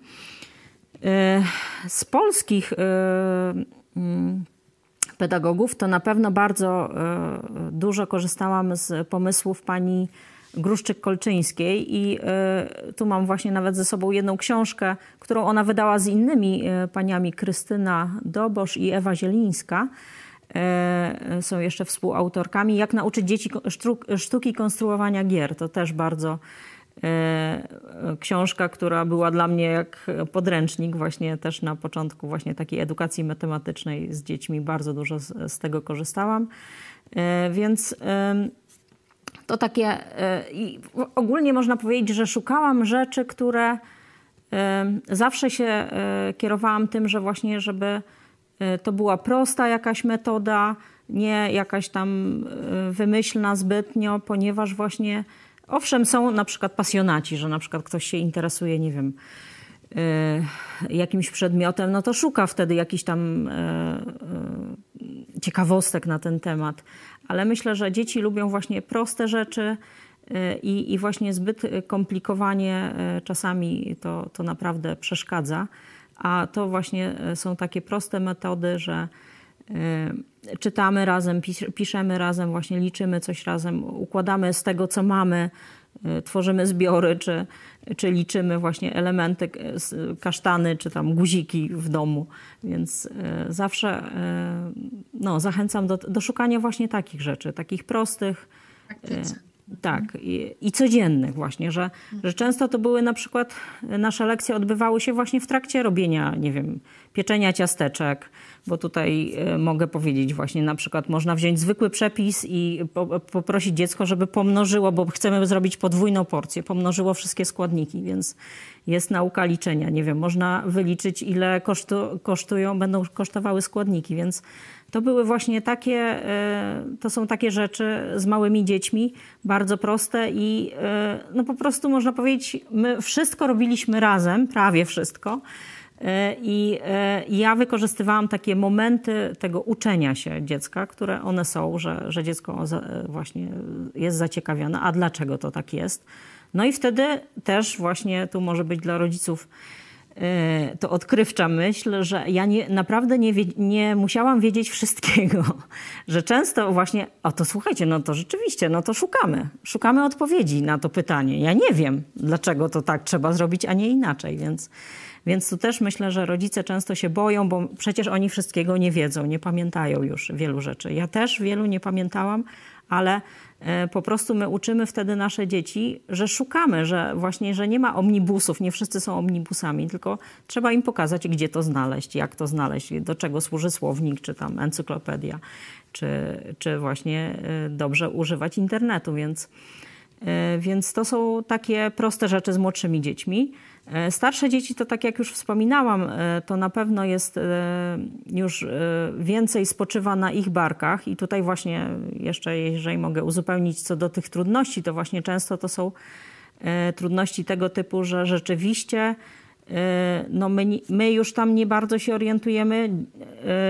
Z polskich pedagogów, to na pewno bardzo e, dużo korzystałam z pomysłów pani Gruszczyk-Kolczyńskiej i e, tu mam właśnie nawet ze sobą jedną książkę, którą ona wydała z innymi e, paniami Krystyna Dobosz i Ewa Zielińska. Są jeszcze współautorkami. Jak nauczyć dzieci sztuki konstruowania gier. To też bardzo książka, która była dla mnie jak podręcznik właśnie też na początku właśnie takiej edukacji matematycznej z dziećmi. Bardzo dużo z, z tego korzystałam. E, więc to takie e, ogólnie można powiedzieć, że szukałam rzeczy, które zawsze się kierowałam tym, że właśnie, żeby to była prosta jakaś metoda, nie jakaś tam wymyślna zbytnio, ponieważ właśnie Owszem, są na przykład pasjonaci, że na przykład ktoś się interesuje, nie wiem, y, jakimś przedmiotem, no to szuka wtedy jakichś tam y, y, ciekawostek na ten temat. Ale myślę, że dzieci lubią właśnie proste rzeczy i, i właśnie zbyt komplikowanie czasami to, to naprawdę przeszkadza. A to właśnie są takie proste metody, że czytamy razem, piszemy razem, właśnie liczymy coś razem, układamy z tego, co mamy, y, tworzymy zbiory, czy, czy liczymy właśnie elementy, y, kasztany, czy tam guziki w domu. Więc zawsze no, zachęcam do, do szukania właśnie takich rzeczy, takich prostych. Tak, i, i, codziennych właśnie, że, że często to były na przykład, nasze lekcje odbywały się właśnie w trakcie robienia, nie wiem, pieczenia ciasteczek, bo tutaj e, mogę powiedzieć właśnie na przykład można wziąć zwykły przepis i po, poprosić dziecko, żeby pomnożyło, bo chcemy zrobić podwójną porcję, pomnożyło wszystkie składniki, więc jest nauka liczenia. Nie wiem, można wyliczyć ile kosztu, kosztują, będą kosztowały składniki, więc to były właśnie takie, e, to są takie rzeczy z małymi dziećmi, bardzo proste i e, no po prostu można powiedzieć, my wszystko robiliśmy razem, prawie wszystko. E, I ja wykorzystywałam takie momenty tego uczenia się dziecka, które one są, że, że dziecko właśnie jest zaciekawione. A dlaczego to tak jest? No i wtedy też właśnie tu może być dla rodziców to odkrywcza myśl, że ja nie, naprawdę nie, nie musiałam wiedzieć wszystkiego. [laughs] Że często właśnie, o to słuchajcie, no to rzeczywiście, no to szukamy. Szukamy odpowiedzi na to pytanie. Ja nie wiem, dlaczego to tak trzeba zrobić, a nie inaczej, więc... Więc tu też myślę, że rodzice często się boją, bo przecież oni wszystkiego nie wiedzą, nie pamiętają już wielu rzeczy. Ja też wielu nie pamiętałam, ale e, po prostu my uczymy wtedy nasze dzieci, że szukamy, że właśnie, że nie ma omnibusów, nie wszyscy są omnibusami, tylko trzeba im pokazać, gdzie to znaleźć, jak to znaleźć, do czego służy słownik, czy tam encyklopedia, czy, czy właśnie e, dobrze używać internetu, więc, e, więc to są takie proste rzeczy z młodszymi dziećmi. E, starsze dzieci to tak jak już wspominałam, e, to na pewno jest e, już więcej spoczywa na ich barkach. I tutaj właśnie jeszcze jeżeli mogę uzupełnić co do tych trudności, to właśnie często to są trudności tego typu, że rzeczywiście no my, my już tam nie bardzo się orientujemy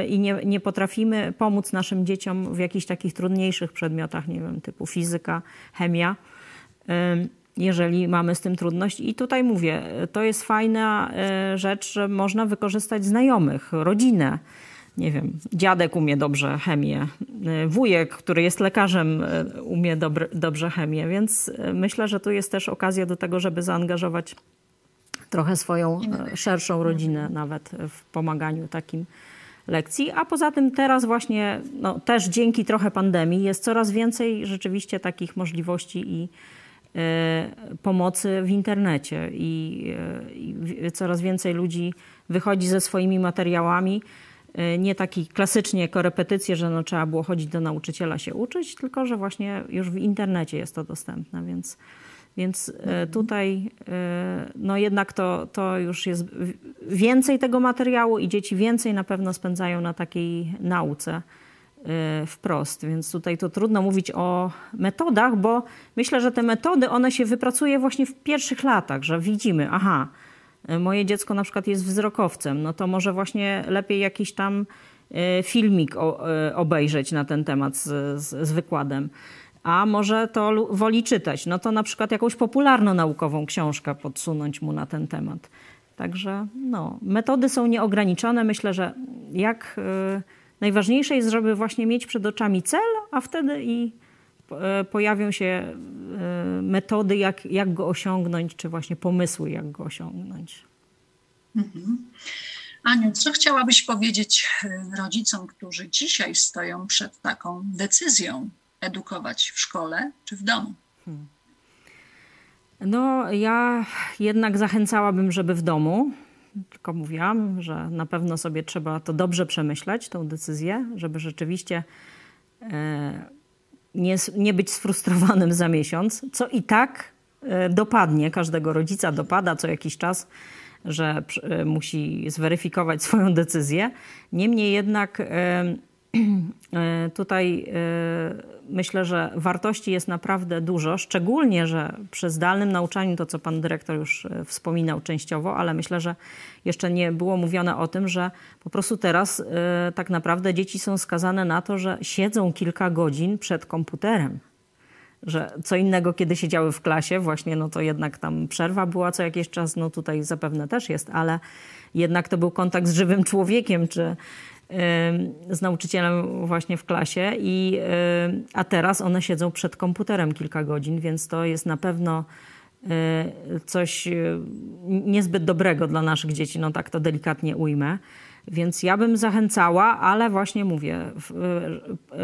i nie, nie potrafimy pomóc naszym dzieciom w jakichś takich trudniejszych przedmiotach, nie wiem, typu fizyka, chemia jeżeli mamy z tym trudność. I tutaj mówię, to jest fajna e, rzecz, że można wykorzystać znajomych, rodzinę. Nie wiem, dziadek umie dobrze chemię, e, wujek, który jest lekarzem, e, umie dobrze chemię, więc myślę, że tu jest też okazja do tego, żeby zaangażować trochę swoją szerszą rodzinę nawet w pomaganiu takim lekcji. A poza tym teraz właśnie, no, też dzięki trochę pandemii jest coraz więcej rzeczywiście takich możliwości i pomocy w internecie i, i coraz więcej ludzi wychodzi ze swoimi materiałami. Nie taki klasycznie korepetycje, że no, trzeba było chodzić do nauczyciela się uczyć, tylko że właśnie już w internecie jest to dostępne, więc, więc tutaj no jednak to, to już jest więcej tego materiału i dzieci więcej na pewno spędzają na takiej nauce. Y, wprost, więc tutaj to trudno mówić o metodach, bo myślę, że te metody, one się wypracuje właśnie w pierwszych latach, że widzimy, aha, y, moje dziecko na przykład jest wzrokowcem, no to może właśnie lepiej jakiś tam y, filmik obejrzeć na ten temat z, z, z wykładem. A może to woli czytać, no to na przykład jakąś popularno-naukową książkę podsunąć mu na ten temat. Także no, metody są nieograniczone. Myślę, że jak Najważniejsze jest, żeby właśnie mieć przed oczami cel, a wtedy i e, pojawią się e, metody, jak, jak go osiągnąć, czy właśnie pomysły, jak go osiągnąć. Mhm. Aniu, co chciałabyś powiedzieć e, rodzicom, którzy dzisiaj stoją przed taką decyzją edukować w szkole czy w domu? Hmm. No, ja jednak zachęcałabym, żeby w domu, tylko mówiłam, że na pewno sobie trzeba to dobrze przemyśleć, tą decyzję, żeby rzeczywiście e, nie, nie być sfrustrowanym za miesiąc, co i tak e, dopadnie, każdego rodzica dopada co jakiś czas, że e, musi zweryfikować swoją decyzję. Niemniej jednak [clears throat] tutaj myślę, że wartości jest naprawdę dużo, szczególnie, że przy zdalnym nauczaniu, to co pan dyrektor już e, wspominał częściowo, ale myślę, że jeszcze nie było mówione o tym, że po prostu teraz e, tak naprawdę dzieci są skazane na to, że siedzą kilka godzin przed komputerem. Że co innego, kiedy siedziały w klasie, właśnie, no to jednak tam przerwa była co jakiś czas, no tutaj zapewne też jest, ale jednak to był kontakt z żywym człowiekiem, czy, z nauczycielem właśnie w klasie, i, a teraz one siedzą przed komputerem kilka godzin, więc to jest na pewno coś niezbyt dobrego dla naszych dzieci, no tak to delikatnie ujmę. Więc ja bym zachęcała, ale właśnie mówię,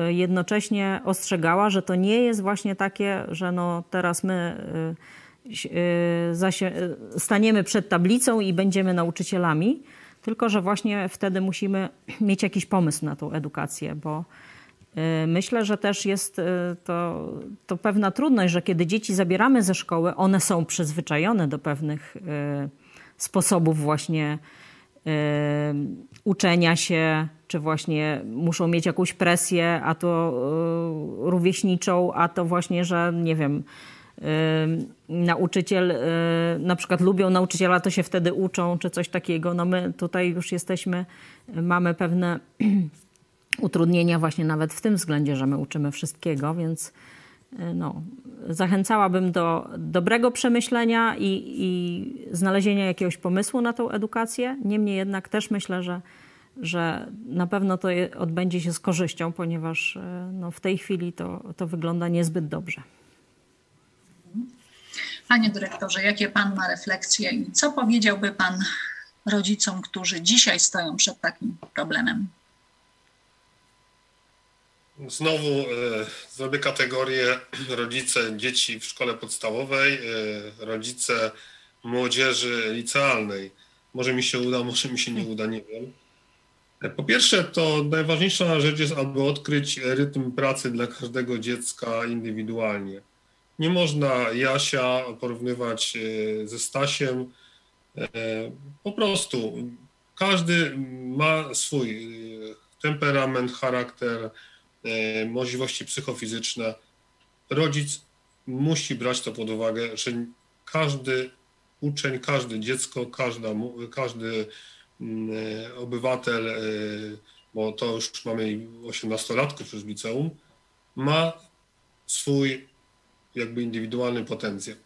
y, jednocześnie ostrzegała, że to nie jest właśnie takie, że no teraz my staniemy przed tablicą i będziemy nauczycielami, tylko, że właśnie wtedy musimy [clears throat] mieć jakiś pomysł na tą edukację, bo y, myślę, że też jest y, to, to pewna trudność, że kiedy dzieci zabieramy ze szkoły, one są przyzwyczajone do pewnych y, sposobów właśnie uczenia się, czy właśnie muszą mieć jakąś presję, a to rówieśniczą, a to właśnie, że nie wiem, nauczyciel, y, na przykład lubią nauczyciela, to się wtedy uczą, czy coś takiego. No my tutaj już jesteśmy, mamy pewne [clears throat] utrudnienia właśnie nawet w tym względzie, że my uczymy wszystkiego, więc y, no, zachęcałabym do dobrego przemyślenia i, i znalezienia jakiegoś pomysłu na tą edukację. Niemniej jednak też myślę, że, że na pewno to odbędzie się z korzyścią, ponieważ y, no, w tej chwili to, to wygląda niezbyt dobrze. Panie dyrektorze, jakie Pan ma refleksje i co powiedziałby Pan rodzicom, którzy dzisiaj stoją przed takim problemem? Znowu e, zrobię kategorię rodzice dzieci w szkole podstawowej, e, rodzice młodzieży licealnej. Może mi się uda, [laughs] może mi się nie uda, nie wiem. E, po pierwsze, to najważniejsza rzecz jest, aby odkryć rytm pracy dla każdego dziecka indywidualnie. Nie można Jasia porównywać e, ze Stasiem. E, po prostu każdy ma swój e, temperament, charakter, możliwości psychofizyczne. Rodzic musi brać to pod uwagę, że każdy uczeń, każde dziecko, każda, każdy mm, obywatel, bo to już mamy 18-latków już liceum, ma swój jakby indywidualny potencjał.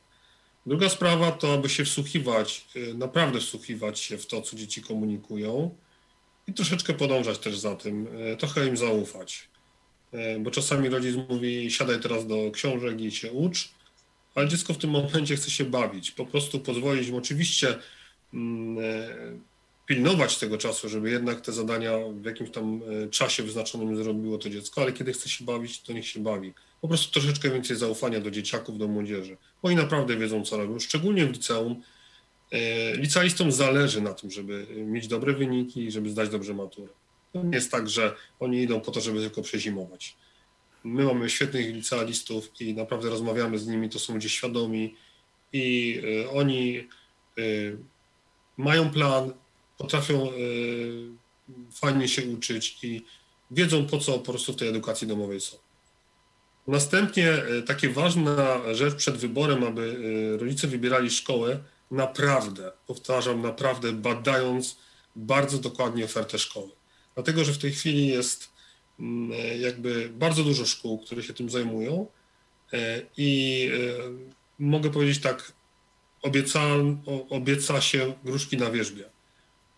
Druga sprawa to, aby się wsłuchiwać, y, naprawdę wsłuchiwać się w to, co dzieci komunikują i troszeczkę podążać też za tym, y, trochę im zaufać. Y, bo czasami rodzic mówi, siadaj teraz do książek i się ucz, ale dziecko w tym momencie chce się bawić. Po prostu pozwolić mu oczywiście mm, pilnować tego czasu, żeby jednak te zadania w jakimś tam czasie wyznaczonym zrobiło to dziecko, ale kiedy chce się bawić, to niech się bawi po prostu troszeczkę więcej zaufania do dzieciaków, do młodzieży. Oni naprawdę wiedzą, co robią, szczególnie w liceum. E, licealistom zależy na tym, żeby mieć dobre wyniki i żeby zdać dobrze maturę. To nie jest tak, że oni idą po to, żeby tylko przezimować. My mamy świetnych licealistów i naprawdę rozmawiamy z nimi, to są ludzie świadomi i e, oni e, mają plan, potrafią fajnie się uczyć i wiedzą, po co po prostu w tej edukacji domowej są. Następnie e, takie ważna rzecz przed wyborem, aby e, rodzice wybierali szkołę, naprawdę, powtarzam, naprawdę badając bardzo dokładnie ofertę szkoły. Dlatego, że w tej chwili jest mm, e, jakby bardzo dużo szkół, które się tym zajmują i mogę powiedzieć tak, obieca, obieca się gruszki na wierzbie.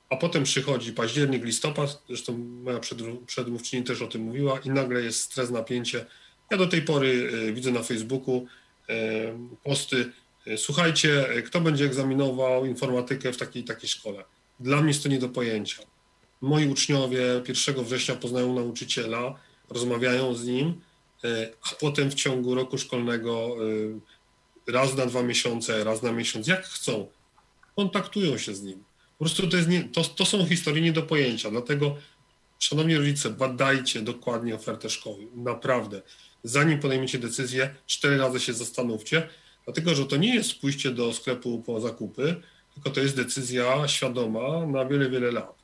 A potem przychodzi październik, listopad, zresztą moja przedmówczyni też o tym mówiła i nagle jest stres, napięcie, ja do tej pory e, widzę na Facebooku e, posty, e, słuchajcie, kto będzie egzaminował informatykę w takiej takiej szkole. Dla mnie jest to nie do pojęcia. Moi uczniowie 1 września poznają nauczyciela, rozmawiają z nim, a potem w ciągu roku szkolnego raz na dwa miesiące, raz na miesiąc, jak chcą, kontaktują się z nim. Po prostu to, nie, to, to są historie nie do pojęcia, dlatego szanowni rodzice, badajcie dokładnie ofertę szkoły, naprawdę zanim podejmiecie decyzję, cztery razy się zastanówcie, dlatego że to nie jest pójście do sklepu po zakupy, tylko to jest decyzja świadoma na wiele, wiele lat.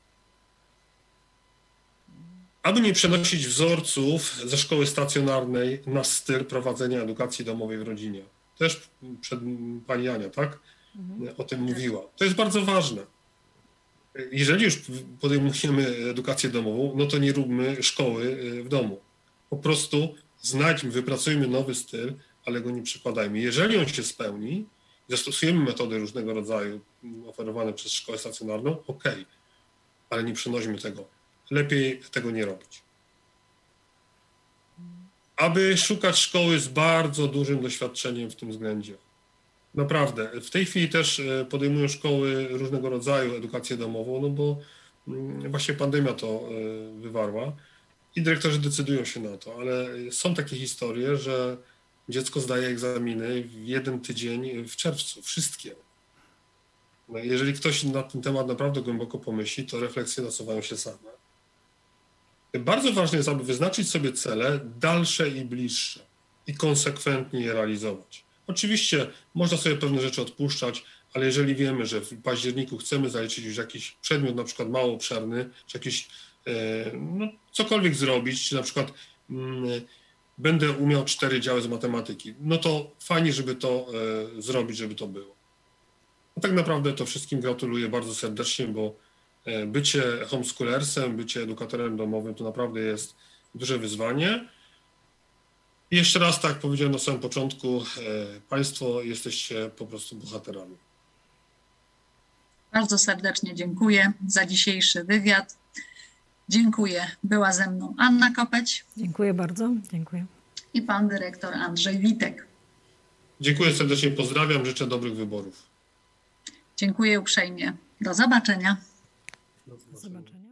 Aby nie przenosić wzorców ze szkoły stacjonarnej na styl prowadzenia edukacji domowej w rodzinie. Też przed pani Ania, tak? Mhm. O tym mówiła. To jest bardzo ważne. Jeżeli już podejmujemy edukację domową, no to nie róbmy szkoły w domu. Po prostu znajdźmy, wypracujmy nowy styl, ale go nie przykładajmy. Jeżeli on się spełni, zastosujemy metody różnego rodzaju oferowane przez szkołę stacjonarną, ok, ale nie przenośmy tego. Lepiej tego nie robić. Aby szukać szkoły z bardzo dużym doświadczeniem w tym względzie. Naprawdę. W tej chwili też e, podejmują szkoły różnego rodzaju edukację domową, no bo mm, właśnie pandemia to e, wywarła i dyrektorzy decydują się na to, ale są takie historie, że dziecko zdaje egzaminy w jeden tydzień w czerwcu, wszystkie. No jeżeli ktoś na ten temat naprawdę głęboko pomyśli, to refleksje nasuwają się same. Bardzo ważne jest, aby wyznaczyć sobie cele dalsze i bliższe i konsekwentnie je realizować. Oczywiście można sobie pewne rzeczy odpuszczać, ale jeżeli wiemy, że w październiku chcemy zaliczyć już jakiś przedmiot, na przykład mało obszerny, czy jakiś no, cokolwiek zrobić, na przykład mm, będę umiał cztery działy z matematyki, no to fajnie, żeby to e, zrobić, żeby to było. No tak naprawdę to wszystkim gratuluję bardzo serdecznie, bo e, bycie homeschoolersem, bycie edukatorem domowym to naprawdę jest duże wyzwanie. I jeszcze raz, tak powiedziałem na samym początku, Państwo jesteście po prostu bohaterami. Bardzo serdecznie dziękuję za dzisiejszy wywiad. Dziękuję. Była ze mną Anna Kopeć. Dziękuję bardzo. Dziękuję. I pan dyrektor Andrzej Witek. Dziękuję serdecznie, pozdrawiam, życzę dobrych wyborów. Dziękuję uprzejmie. Do zobaczenia. Do zobaczenia.